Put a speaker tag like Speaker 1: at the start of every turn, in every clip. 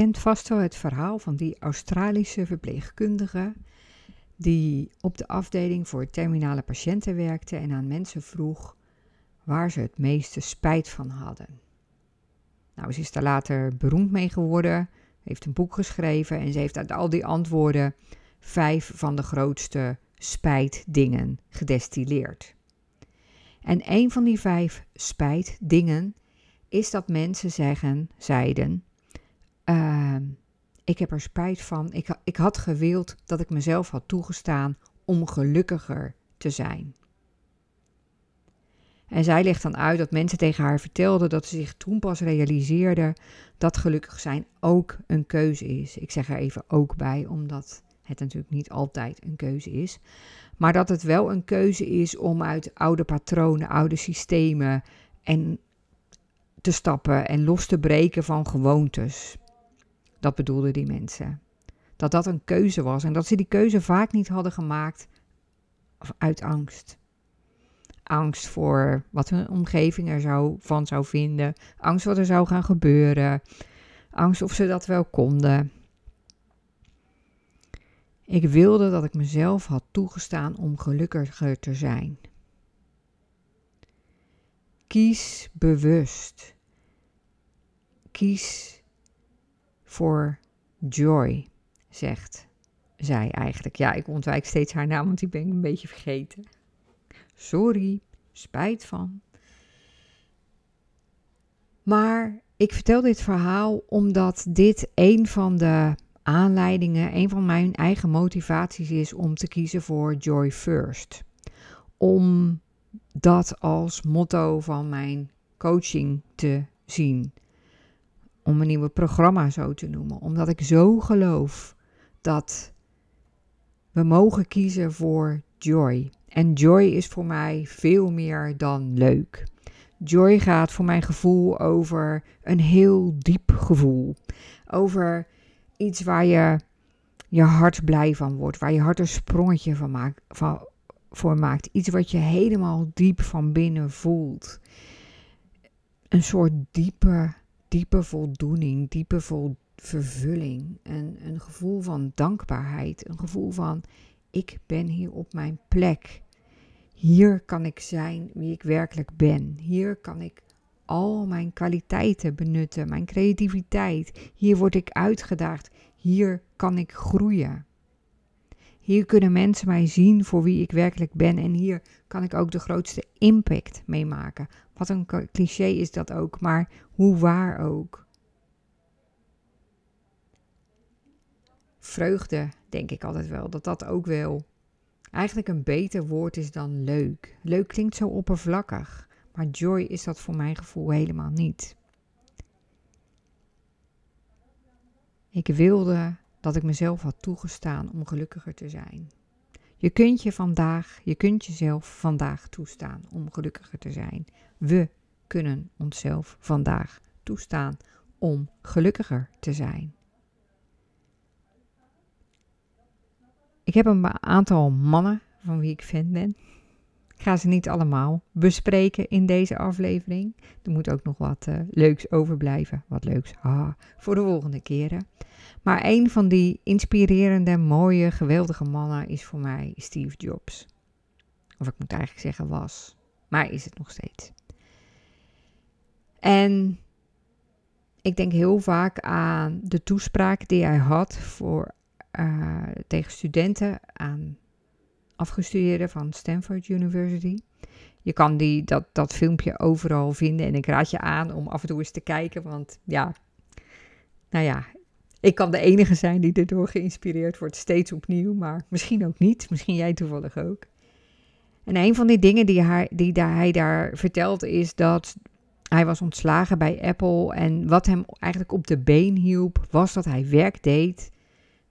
Speaker 1: Kent vast wel het verhaal van die Australische verpleegkundige die op de afdeling voor terminale patiënten werkte en aan mensen vroeg waar ze het meeste spijt van hadden. Nou, ze is daar later beroemd mee geworden, heeft een boek geschreven en ze heeft uit al die antwoorden vijf van de grootste spijtdingen gedestilleerd. En een van die vijf spijtdingen is dat mensen zeggen, zeiden, uh, ik heb er spijt van, ik, ik had gewild dat ik mezelf had toegestaan om gelukkiger te zijn. En zij legt dan uit dat mensen tegen haar vertelden dat ze zich toen pas realiseerde dat gelukkig zijn ook een keuze is. Ik zeg er even ook bij, omdat het natuurlijk niet altijd een keuze is. Maar dat het wel een keuze is om uit oude patronen, oude systemen en te stappen en los te breken van gewoontes. Dat bedoelden die mensen. Dat dat een keuze was en dat ze die keuze vaak niet hadden gemaakt uit angst. Angst voor wat hun omgeving er zou, van zou vinden. Angst wat er zou gaan gebeuren. Angst of ze dat wel konden. Ik wilde dat ik mezelf had toegestaan om gelukkiger te zijn. Kies bewust. Kies voor joy, zegt zij eigenlijk. Ja, ik ontwijk steeds haar naam, want die ben ik een beetje vergeten. Sorry, spijt van. Maar ik vertel dit verhaal omdat dit een van de aanleidingen, een van mijn eigen motivaties is om te kiezen voor Joy First. Om dat als motto van mijn coaching te zien. Om mijn nieuwe programma zo te noemen. Omdat ik zo geloof dat we mogen kiezen voor joy. En joy is voor mij veel meer dan leuk. Joy gaat voor mijn gevoel over een heel diep gevoel. Over iets waar je je hart blij van wordt, waar je hart een sprongetje van maakt, van, voor maakt. Iets wat je helemaal diep van binnen voelt. Een soort diepe, diepe voldoening, diepe vervulling. Een, een gevoel van dankbaarheid. Een gevoel van ik ben hier op mijn plek. Hier kan ik zijn wie ik werkelijk ben. Hier kan ik al mijn kwaliteiten benutten, mijn creativiteit. Hier word ik uitgedaagd. Hier kan ik groeien. Hier kunnen mensen mij zien voor wie ik werkelijk ben en hier kan ik ook de grootste impact mee maken. Wat een cliché is dat ook, maar hoe waar ook. Vreugde, denk ik altijd wel, dat dat ook wel eigenlijk een beter woord is dan leuk. Leuk klinkt zo oppervlakkig. Maar joy is dat voor mijn gevoel helemaal niet. Ik wilde dat ik mezelf had toegestaan om gelukkiger te zijn. Je kunt je vandaag, je kunt jezelf vandaag toestaan om gelukkiger te zijn. We kunnen onszelf vandaag toestaan om gelukkiger te zijn. Ik heb een aantal mannen van wie ik fan ben. Ik ga ze niet allemaal bespreken in deze aflevering. Er moet ook nog wat uh, leuks overblijven. Wat leuks, haha, voor de volgende keren. Maar een van die inspirerende, mooie, geweldige mannen is voor mij Steve Jobs. Of ik moet eigenlijk zeggen was. Maar is het nog steeds. En ik denk heel vaak aan de toespraak die hij had voor, uh, tegen studenten aan afgestudeerden van Stanford University. Je kan die, dat, dat filmpje overal vinden en ik raad je aan om af en toe eens te kijken, want ja, nou ja, ik kan de enige zijn die erdoor geïnspireerd wordt, steeds opnieuw, maar misschien ook niet, misschien jij toevallig ook. En een van die dingen die, hij, die daar, hij daar vertelt is dat hij was ontslagen bij Apple en wat hem eigenlijk op de been hielp was dat hij werk deed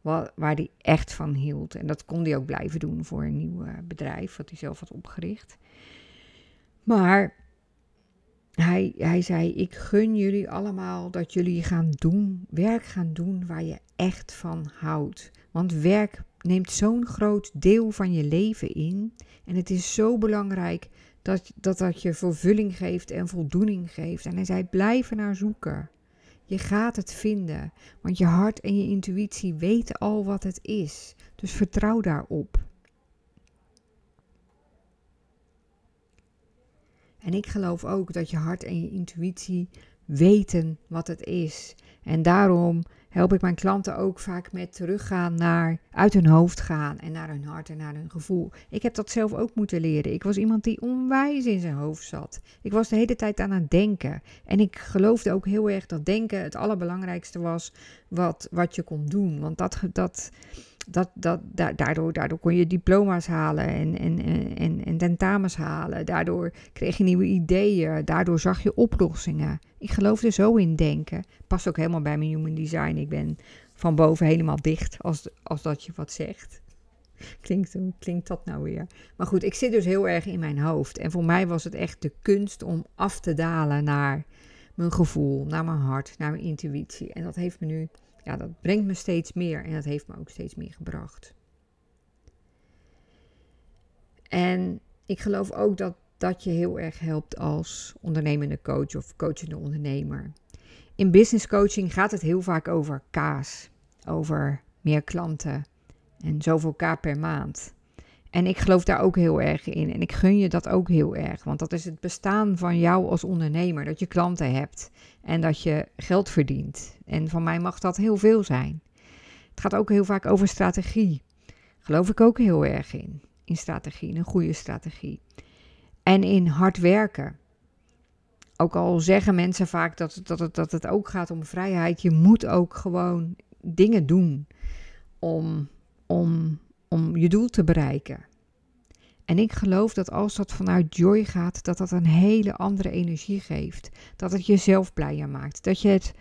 Speaker 1: waar, waar hij echt van hield. En dat kon hij ook blijven doen voor een nieuw eh, bedrijf wat hij zelf had opgericht. Maar hij, hij zei: Ik gun jullie allemaal dat jullie gaan doen, werk gaan doen waar je echt van houdt. Want werk neemt zo'n groot deel van je leven in. En het is zo belangrijk dat dat, dat je vervulling geeft en voldoening geeft. En hij zei: Blijf naar zoeken. Je gaat het vinden, want je hart en je intuïtie weten al wat het is. Dus vertrouw daarop. En ik geloof ook dat je hart en je intuïtie weten wat het is. En daarom help ik mijn klanten ook vaak met teruggaan naar uit hun hoofd gaan en naar hun hart en naar hun gevoel. Ik heb dat zelf ook moeten leren. Ik was iemand die onwijs in zijn hoofd zat. Ik was de hele tijd aan het denken. En ik geloofde ook heel erg dat denken het allerbelangrijkste was wat, wat je kon doen. Want dat, dat, dat, dat, daardoor, daardoor kon je diploma's halen en, en, en, en tentamens halen. Daardoor kreeg je nieuwe ideeën. Daardoor zag je oplossingen. Ik geloofde zo in denken. Past ook helemaal bij mijn human design. Ik ben van boven helemaal dicht, als, als dat je wat zegt. Klinkt, klinkt dat nou weer? Maar goed, ik zit dus heel erg in mijn hoofd. En voor mij was het echt de kunst om af te dalen naar mijn gevoel, naar mijn hart, naar mijn intuïtie. En dat heeft me nu ja, dat brengt me steeds meer en dat heeft me ook steeds meer gebracht. En ik geloof ook dat dat je heel erg helpt als ondernemende coach of coachende ondernemer. In business coaching gaat het heel vaak over kaas, over meer klanten en zoveel k per maand. En ik geloof daar ook heel erg in. En ik gun je dat ook heel erg. Want dat is het bestaan van jou als ondernemer. Dat je klanten hebt en dat je geld verdient. En van mij mag dat heel veel zijn. Het gaat ook heel vaak over strategie. Geloof ik ook heel erg in. In strategie, een goede strategie. En in hard werken. Ook al zeggen mensen vaak dat, dat, het, dat het ook gaat om vrijheid. Je moet ook gewoon dingen doen om, om om je doel te bereiken. En ik geloof dat als dat vanuit joy gaat, dat dat een hele andere energie geeft. Dat het jezelf blijer maakt. Dat je het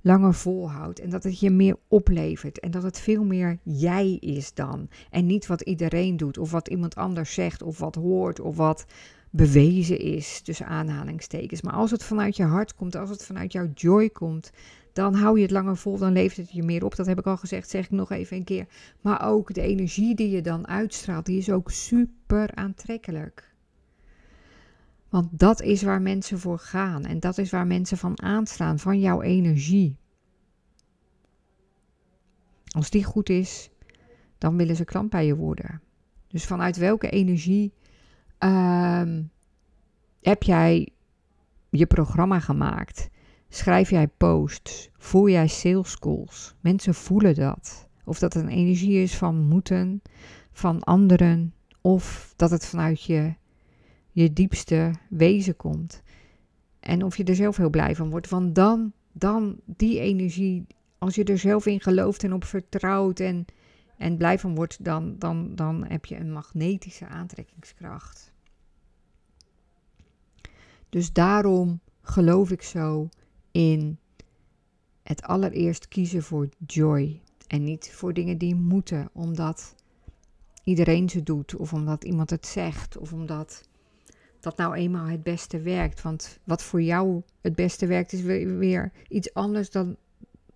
Speaker 1: langer volhoudt en dat het je meer oplevert. En dat het veel meer jij is dan. En niet wat iedereen doet of wat iemand anders zegt of wat hoort of wat bewezen is, tussen aanhalingstekens. Maar als het vanuit je hart komt, als het vanuit jouw joy komt, dan hou je het langer vol, dan levert het je meer op. Dat heb ik al gezegd, zeg ik nog even een keer. Maar ook de energie die je dan uitstraalt, die is ook super aantrekkelijk. Want dat is waar mensen voor gaan en dat is waar mensen van aanstaan, van jouw energie. Als die goed is, dan willen ze klant bij je worden. Dus vanuit welke energie ehm, heb jij je programma gemaakt? Schrijf jij posts? Voel jij sales calls? Mensen voelen dat. Of dat het een energie is van moeten, van anderen, of dat het vanuit je, je diepste wezen komt. En of je er zelf heel blij van wordt. Want dan, dan die energie, als je er zelf in gelooft en op vertrouwt en, en blij van wordt, dan, dan, dan heb je een magnetische aantrekkingskracht. Dus daarom geloof ik zo in het allereerst kiezen voor joy. En niet voor dingen die moeten, omdat iedereen ze doet, of omdat iemand het zegt, of omdat dat nou eenmaal het beste werkt. Want wat voor jou het beste werkt, is weer, iets anders dan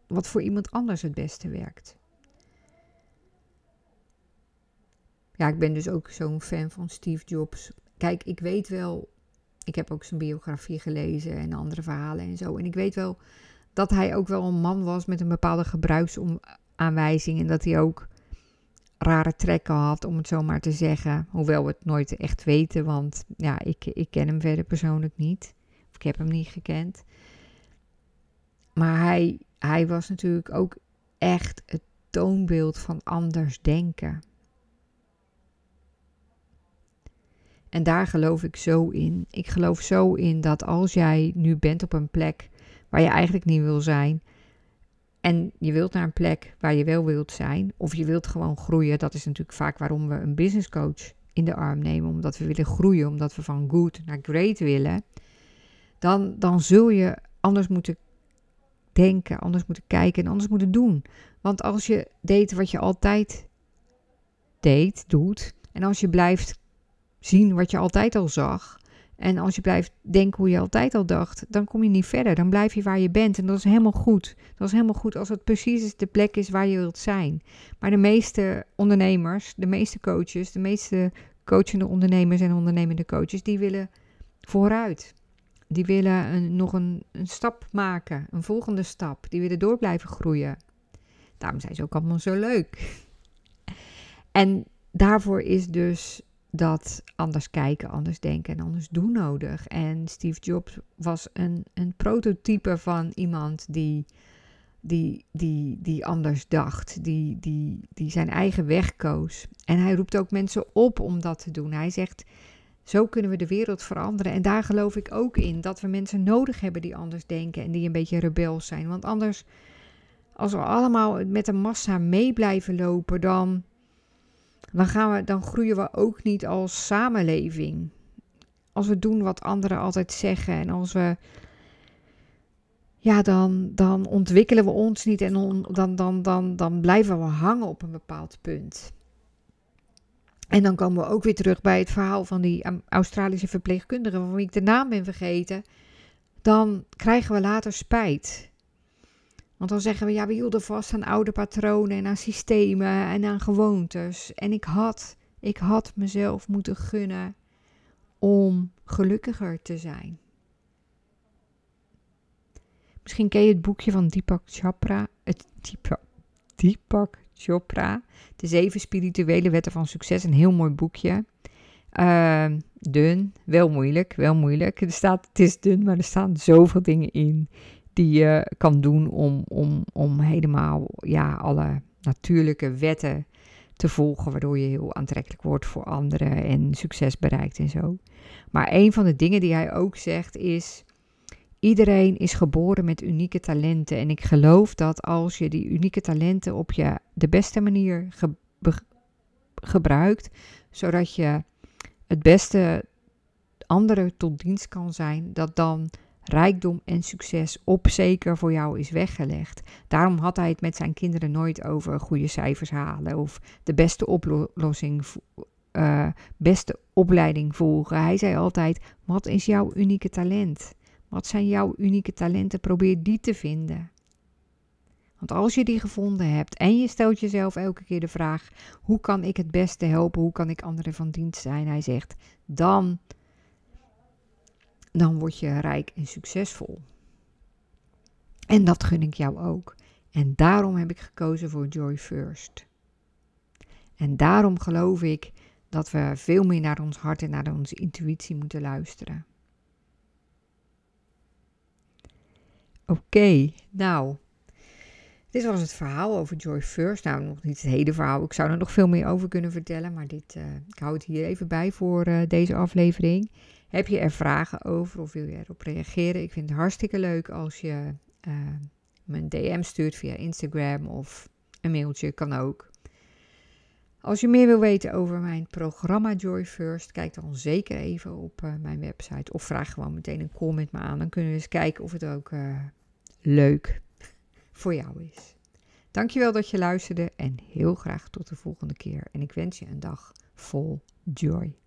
Speaker 1: wat voor iemand anders het beste werkt. Ja, ik ben dus ook zo'n fan van Steve Jobs. Kijk, ik weet wel ik heb ook zijn biografie gelezen en andere verhalen en zo. En ik weet wel dat hij ook wel een man was met een bepaalde gebruiksaanwijzing. En dat hij ook rare trekken had, om het zo maar te zeggen. Hoewel we het nooit echt weten, want ja, ik, ik ken hem verder persoonlijk niet. Of ik heb hem niet gekend. Maar hij, hij was natuurlijk ook echt het toonbeeld van anders denken. En daar geloof ik zo in. Ik geloof zo in dat als jij nu bent op een plek waar je eigenlijk niet wil zijn. En je wilt naar een plek waar je wel wilt zijn. Of je wilt gewoon groeien. Dat is natuurlijk vaak waarom we een business coach in de arm nemen. Omdat we willen groeien. Omdat we van good naar great willen. Dan, dan zul je anders moeten denken. Anders moeten kijken. En anders moeten doen. Want als je deed wat je altijd deed, doet. En als je blijft zien wat je altijd al zag. En als je blijft denken hoe je altijd al dacht, dan kom je niet verder. Dan blijf je waar je bent. En dat is helemaal goed. Dat is helemaal goed als het precies de plek is waar je wilt zijn. Maar de meeste ondernemers, de meeste coaches, de meeste coachende ondernemers en ondernemende coaches, die willen vooruit. Die willen nog een, een stap maken, een volgende stap. Die willen door blijven groeien. Daarom zijn ze ook allemaal zo leuk. En daarvoor is dus dat anders kijken, anders denken en anders doen nodig. En Steve Jobs was een, een prototype van iemand die, die, die, die anders dacht, die, die, die zijn eigen weg koos. En hij roept ook mensen op om dat te doen. Hij zegt, zo kunnen we de wereld veranderen. En daar geloof ik ook in, dat we mensen nodig hebben die anders denken en die een beetje rebels zijn. Want anders, als we allemaal met de massa mee blijven lopen, dan dan, gaan we, dan groeien we ook niet als samenleving. Als we doen wat anderen altijd zeggen en als we. Ja, dan, dan ontwikkelen we ons niet en dan, dan, dan, dan blijven we hangen op een bepaald punt. En dan komen we ook weer terug bij het verhaal van die Australische verpleegkundige, waarvan ik de naam ben vergeten. Dan krijgen we later spijt. Want dan zeggen we, ja, we hielden vast aan oude patronen en aan systemen en aan gewoontes. En ik had, ik had mezelf moeten gunnen om gelukkiger te zijn. Misschien ken je het boekje van Deepak Chopra. Het Deepak, Deepak Chopra. De zeven spirituele wetten van succes. Een heel mooi boekje. Uh, dun, wel moeilijk, wel moeilijk. Er staat, het is dun, maar er staan zoveel dingen in die je kan doen om, om, om helemaal ja, alle natuurlijke wetten te volgen, waardoor je heel aantrekkelijk wordt voor anderen en succes bereikt en zo. Maar een van de dingen die hij ook zegt is: iedereen is geboren met unieke talenten. En ik geloof dat als je die unieke talenten op je de beste manier gebruikt, zodat je het beste anderen tot dienst kan zijn, dat dan rijkdom en succes op zeker voor jou is weggelegd. Daarom had hij het met zijn kinderen nooit over goede cijfers halen of de beste oplossing, uh, beste opleiding volgen. Hij zei altijd: wat is jouw unieke talent? Wat zijn jouw unieke talenten? Probeer die te vinden. Want als je die gevonden hebt en je stelt jezelf elke keer de vraag: hoe kan ik het beste helpen? Hoe kan ik anderen van dienst zijn? Hij zegt: dan dan word je rijk en succesvol. En dat gun ik jou ook. En daarom heb ik gekozen voor Joy First. En daarom geloof ik dat we veel meer naar ons hart en naar onze intuïtie moeten luisteren. Oké, nou. Dit was het verhaal over Joy First. Nou, nog niet het hele verhaal. Ik zou er nog veel meer over kunnen vertellen. Maar dit, uh, ik hou het hier even bij voor uh, deze aflevering. Heb je er vragen over of wil je erop reageren? Ik vind het hartstikke leuk als je uh, me een DM stuurt via Instagram of een mailtje, kan ook. Als je meer wil weten over mijn programma Joy First, kijk dan zeker even op mijn website of vraag gewoon meteen een call met me aan. Dan kunnen we eens kijken of het ook leuk voor jou is. Dankjewel dat je luisterde en heel graag tot de volgende keer. En ik wens je een dag vol joy.